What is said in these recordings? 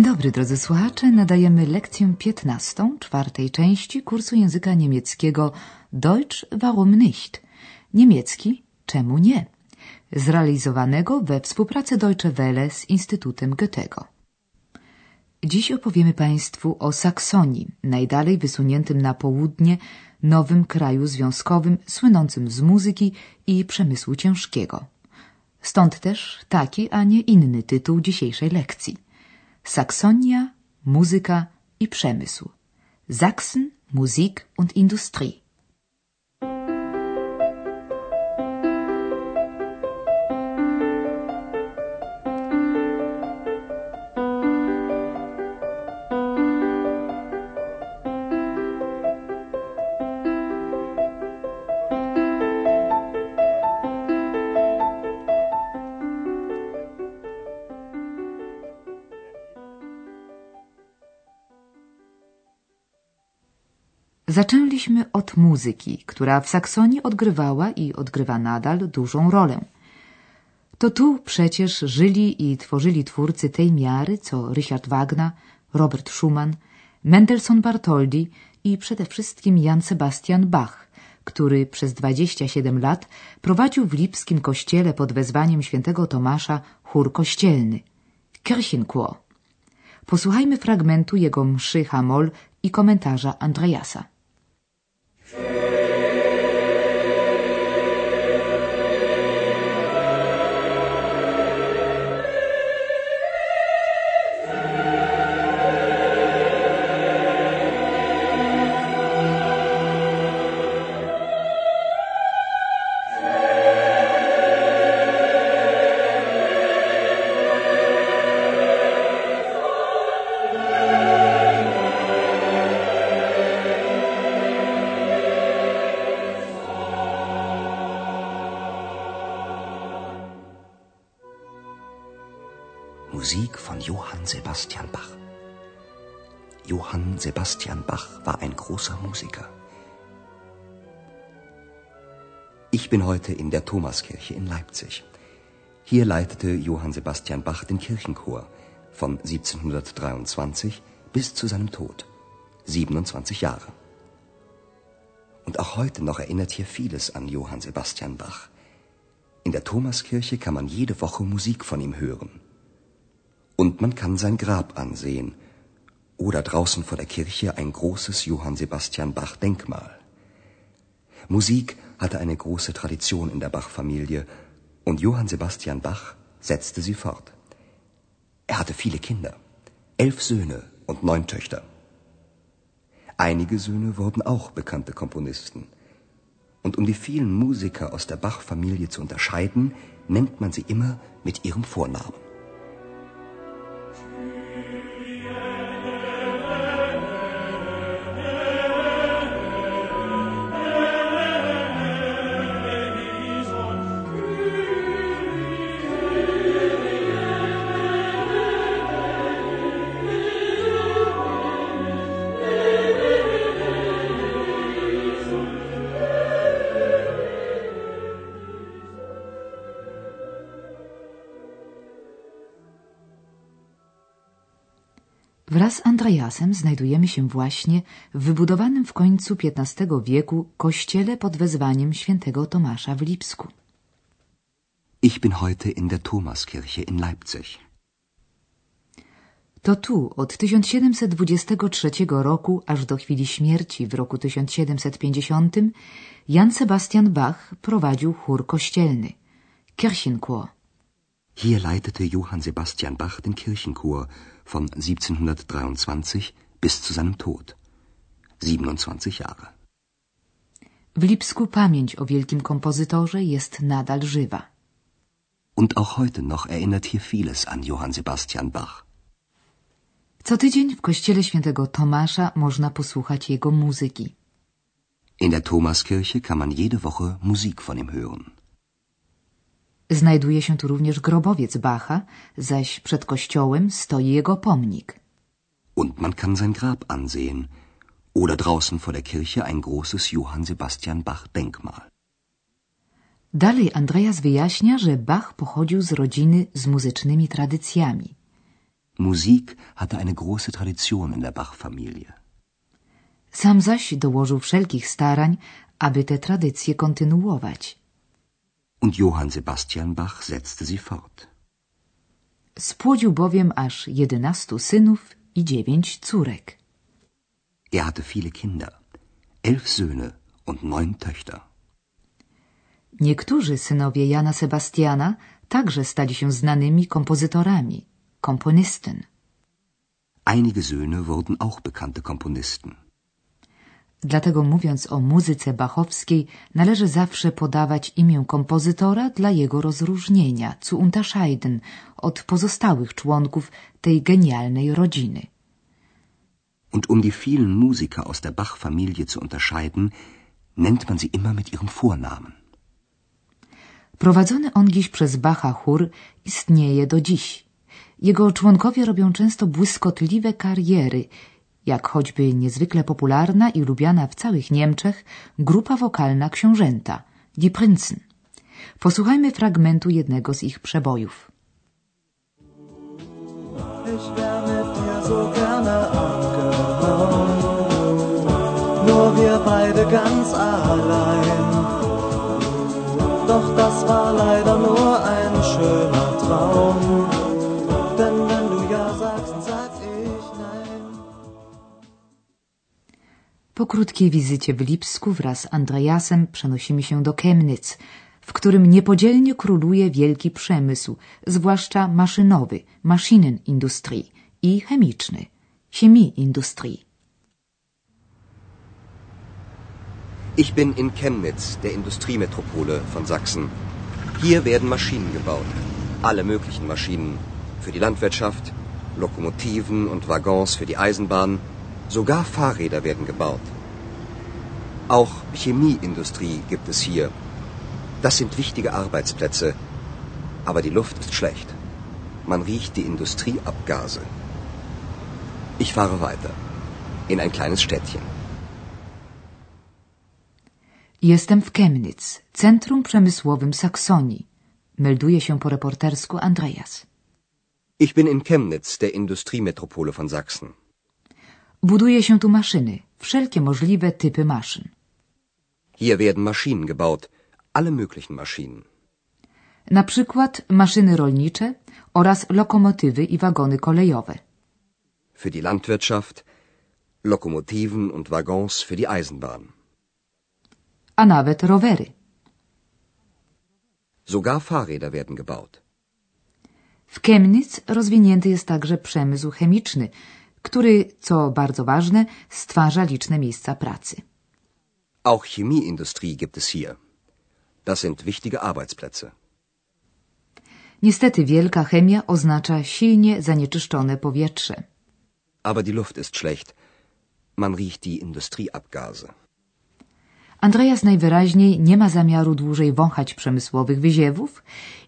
Dzień dobry, drodzy słuchacze. Nadajemy lekcję 15 czwartej części kursu języka niemieckiego Deutsch warum nicht? Niemiecki czemu nie? Zrealizowanego we współpracy Deutsche Welle z Instytutem Goethego. Dziś opowiemy Państwu o Saksonii, najdalej wysuniętym na południe nowym kraju związkowym słynącym z muzyki i przemysłu ciężkiego. Stąd też taki, a nie inny tytuł dzisiejszej lekcji. Saksonia, muzyka i przemysł. Sachsen, Musik und Industrie. Zaczęliśmy od muzyki, która w Saksonii odgrywała i odgrywa nadal dużą rolę. To tu przecież żyli i tworzyli twórcy tej miary, co Richard Wagner, Robert Schumann, Mendelssohn Bartholdy i przede wszystkim Jan Sebastian Bach, który przez 27 lat prowadził w lipskim kościele pod wezwaniem świętego Tomasza chór kościelny, Kirchenchor. Posłuchajmy fragmentu jego mszy Hamol i komentarza Andreasa. Von Johann Sebastian Bach. Johann Sebastian Bach war ein großer Musiker. Ich bin heute in der Thomaskirche in Leipzig. Hier leitete Johann Sebastian Bach den Kirchenchor von 1723 bis zu seinem Tod. 27 Jahre. Und auch heute noch erinnert hier vieles an Johann Sebastian Bach. In der Thomaskirche kann man jede Woche Musik von ihm hören. Man kann sein Grab ansehen oder draußen vor der Kirche ein großes Johann Sebastian Bach Denkmal. Musik hatte eine große Tradition in der Bach-Familie und Johann Sebastian Bach setzte sie fort. Er hatte viele Kinder, elf Söhne und neun Töchter. Einige Söhne wurden auch bekannte Komponisten. Und um die vielen Musiker aus der Bach-Familie zu unterscheiden, nennt man sie immer mit ihrem Vornamen. Wraz z Andreasem znajdujemy się właśnie w wybudowanym w końcu XV wieku kościele pod wezwaniem świętego Tomasza w Lipsku. Ich bin heute in der Thomaskirche in Leipzig. To tu od 1723 roku aż do chwili śmierci w roku 1750 Jan Sebastian Bach prowadził chór kościelny Kirchenchor. Hier leitete Johann Sebastian Bach den Kirchenchor von 1723 bis zu seinem Tod. 27 Jahre. W Lipsku pamięć o wielkim kompozytorze jest nadal żywa. Und auch heute noch erinnert hier vieles an Johann Sebastian Bach. Co tydzień w kościele świętego Tomasza można posłuchać jego muzyki. In der Thomaskirche kann man jede Woche Musik von ihm hören. Znajduje się tu również grobowiec Bacha, zaś przed kościołem stoi jego pomnik. Und man kann sein Grab ansehen oder draußen vor der Kirche ein großes Johann Sebastian Bach Denkmal. Dalej Andreas wyjaśnia, że Bach pochodził z rodziny z muzycznymi tradycjami. Musik hatte eine große Tradition in der Bach-Familie. Sam zaś dołożył wszelkich starań, aby te tradycje kontynuować. Und Johann Sebastian Bach setzte sie fort. Spłodził bowiem aż jedenastu synów i dziewięć córek. Er hatte viele Kinder, elf Söhne und neun Töchter. Niektórzy synowie Jana Sebastiana także stali się znanymi kompozytorami, Komponisten. Einige Söhne wurden auch bekannte Komponisten. Dlatego mówiąc o muzyce bachowskiej, należy zawsze podawać imię kompozytora dla jego rozróżnienia, zu unterscheiden, od pozostałych członków tej genialnej rodziny. Und um die vielen Musiker aus der Bach-Familie zu unterscheiden, nennt man sie immer mit ihrem Vornamen. Prowadzony on dziś przez Bacha chór istnieje do dziś. Jego członkowie robią często błyskotliwe kariery, jak choćby niezwykle popularna i lubiana w całych Niemczech grupa wokalna książęta, Die Prinzen. Posłuchajmy fragmentu jednego z ich przebojów. Nur wir ganz allein. Doch das war leider nur krótkiej wizycie w Lipsku wraz z Andreasem przenosimy się do Chemnitz, w którym niepodzielnie króluje wielki przemysł, zwłaszcza maszynowy, Maschinenindustrie i chemiczny, Chemieindustrie. Ich bin in Chemnitz, der Industriemetropole von Sachsen. Hier werden Maschinen gebaut. Alle möglichen Maschinen. Für die Landwirtschaft, Lokomotiven und Waggons für die Eisenbahn. Sogar Fahrräder werden gebaut. Auch Chemieindustrie gibt es hier. Das sind wichtige Arbeitsplätze. Aber die Luft ist schlecht. Man riecht die Industrieabgase. Ich fahre weiter. In ein kleines Städtchen. Jestem w Chemnitz, centrum przemysłowym Saksonii. Melduje się po reportersku Andreas. Ich bin in Chemnitz, der Industriemetropole von Sachsen. Buduje się tu maszyny, wszelkie możliwe typy maszyn. Hier werden Maschinen gebaut, alle möglichen Maschinen. Na przykład maszyny rolnicze oraz lokomotywy i wagony kolejowe. Für die Landwirtschaft, Lokomotiven und Waggons für die Eisenbahn. A nawet rowery. Sogar Fahrräder werden gebaut. W Chemnitz rozwinięty jest także przemysł chemiczny, który, co bardzo ważne, stwarza liczne miejsca pracy. Auch Chemieindustrie gibt es hier. Das sind wichtige Arbeitsplätze. Niestety wielka chemia oznacza silnie zanieczyszczone powietrze. Aber die Luft ist schlecht. Man riecht die Industrieabgase. Andreas najwyraźniej nie ma zamiaru dłużej wąchać przemysłowych wyziewów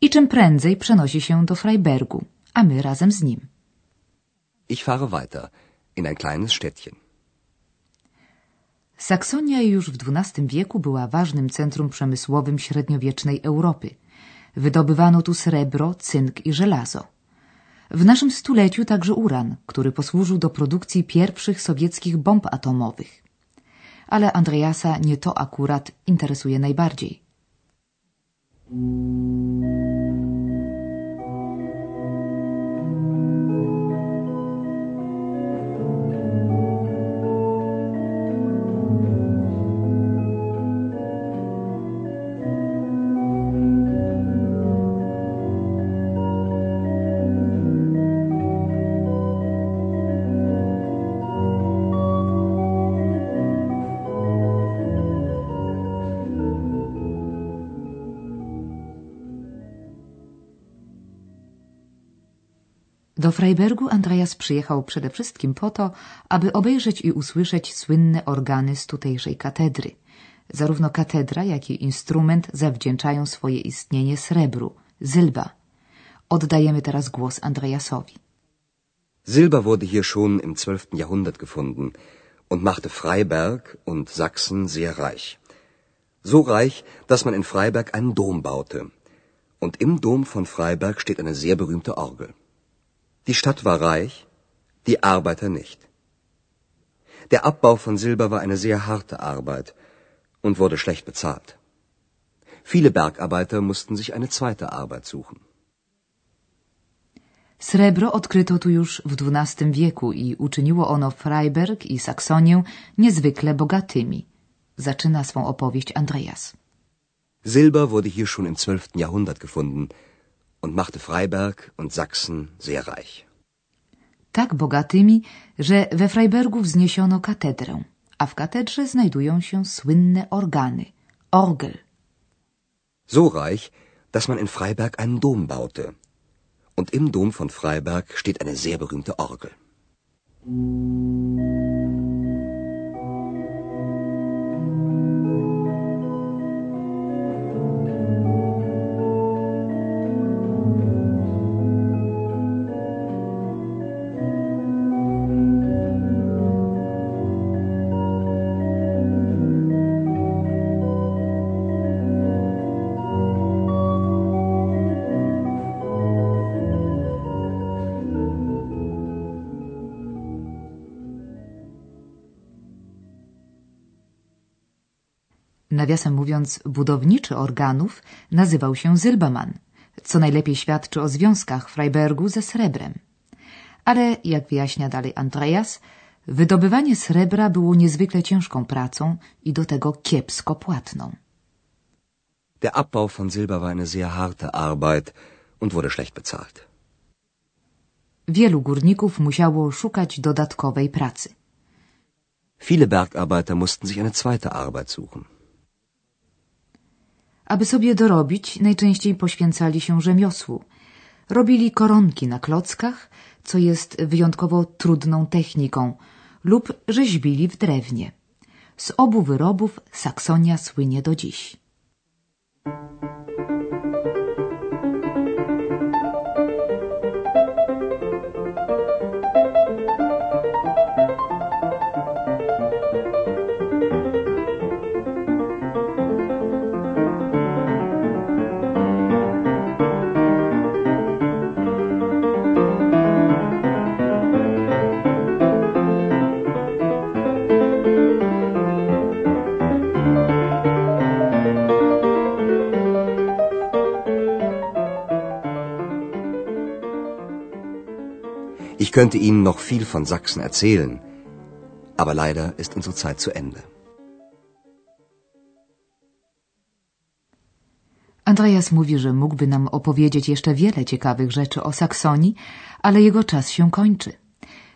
i czym prędzej przenosi się do Freibergu, a my razem z nim. Ich fahre weiter in ein kleines Städtchen. Saksonia już w XII wieku była ważnym centrum przemysłowym średniowiecznej Europy. Wydobywano tu srebro, cynk i żelazo. W naszym stuleciu także uran, który posłużył do produkcji pierwszych sowieckich bomb atomowych. Ale Andreasa nie to akurat interesuje najbardziej. Do Freibergu Andreas przyjechał przede wszystkim po to, aby obejrzeć i usłyszeć słynne organy z tutejszej katedry. Zarówno katedra, jak i instrument zawdzięczają swoje istnienie srebru, Silba. Oddajemy teraz głos Andreasowi. Silber wurde hier schon im 12. Jahrhundert gefunden und machte Freiberg und Sachsen sehr reich. So reich, dass man in Freiberg einen Dom baute. Und im Dom von Freiberg steht eine sehr berühmte Orgel. Die Stadt war reich, die Arbeiter nicht. Der Abbau von Silber war eine sehr harte Arbeit und wurde schlecht bezahlt. Viele Bergarbeiter mussten sich eine zweite Arbeit suchen. Srebro odkryto tu już w XII wieku i uczyniło ono Freiberg i Saksonię niezwykle bogatymi. Zaczyna swą opowieść Andreas. Silber wurde hier schon im 12. Jahrhundert gefunden und machte Freiberg und Sachsen sehr reich. Tak bogatymi, że we Freibergu wzniesiono katedrę, a w katedrze znajdują się słynne organy, Orgel. So reich, dass man in Freiberg einen Dom baute. Und im Dom von Freiberg steht eine sehr berühmte Orgel. Nawiasem mówiąc, budowniczy organów nazywał się Zylbaman, co najlepiej świadczy o związkach Freibergu ze srebrem. Ale, jak wyjaśnia dalej Andreas, wydobywanie srebra było niezwykle ciężką pracą i do tego kiepsko płatną. Der Abbau von Silber war eine sehr harte Arbeit und wurde schlecht bezahlt. Wielu górników musiało szukać dodatkowej pracy. Viele Bergarbeiter mussten sich eine zweite Arbeit suchen. Aby sobie dorobić, najczęściej poświęcali się rzemiosłu. Robili koronki na klockach, co jest wyjątkowo trudną techniką, lub rzeźbili w drewnie. Z obu wyrobów Saksonia słynie do dziś. Könnte Ihnen noch viel von Sachsen erzählen, aber leider ist unsere Zeit zu Ende. Andreas mówi, że mógłby nam opowiedzieć jeszcze wiele ciekawych rzeczy o Saksonii, ale jego czas się kończy.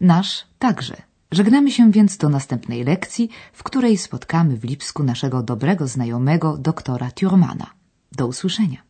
Nasz także. Żegnamy się więc do następnej lekcji, w której spotkamy w Lipsku naszego dobrego znajomego doktora Thurmana. Do usłyszenia.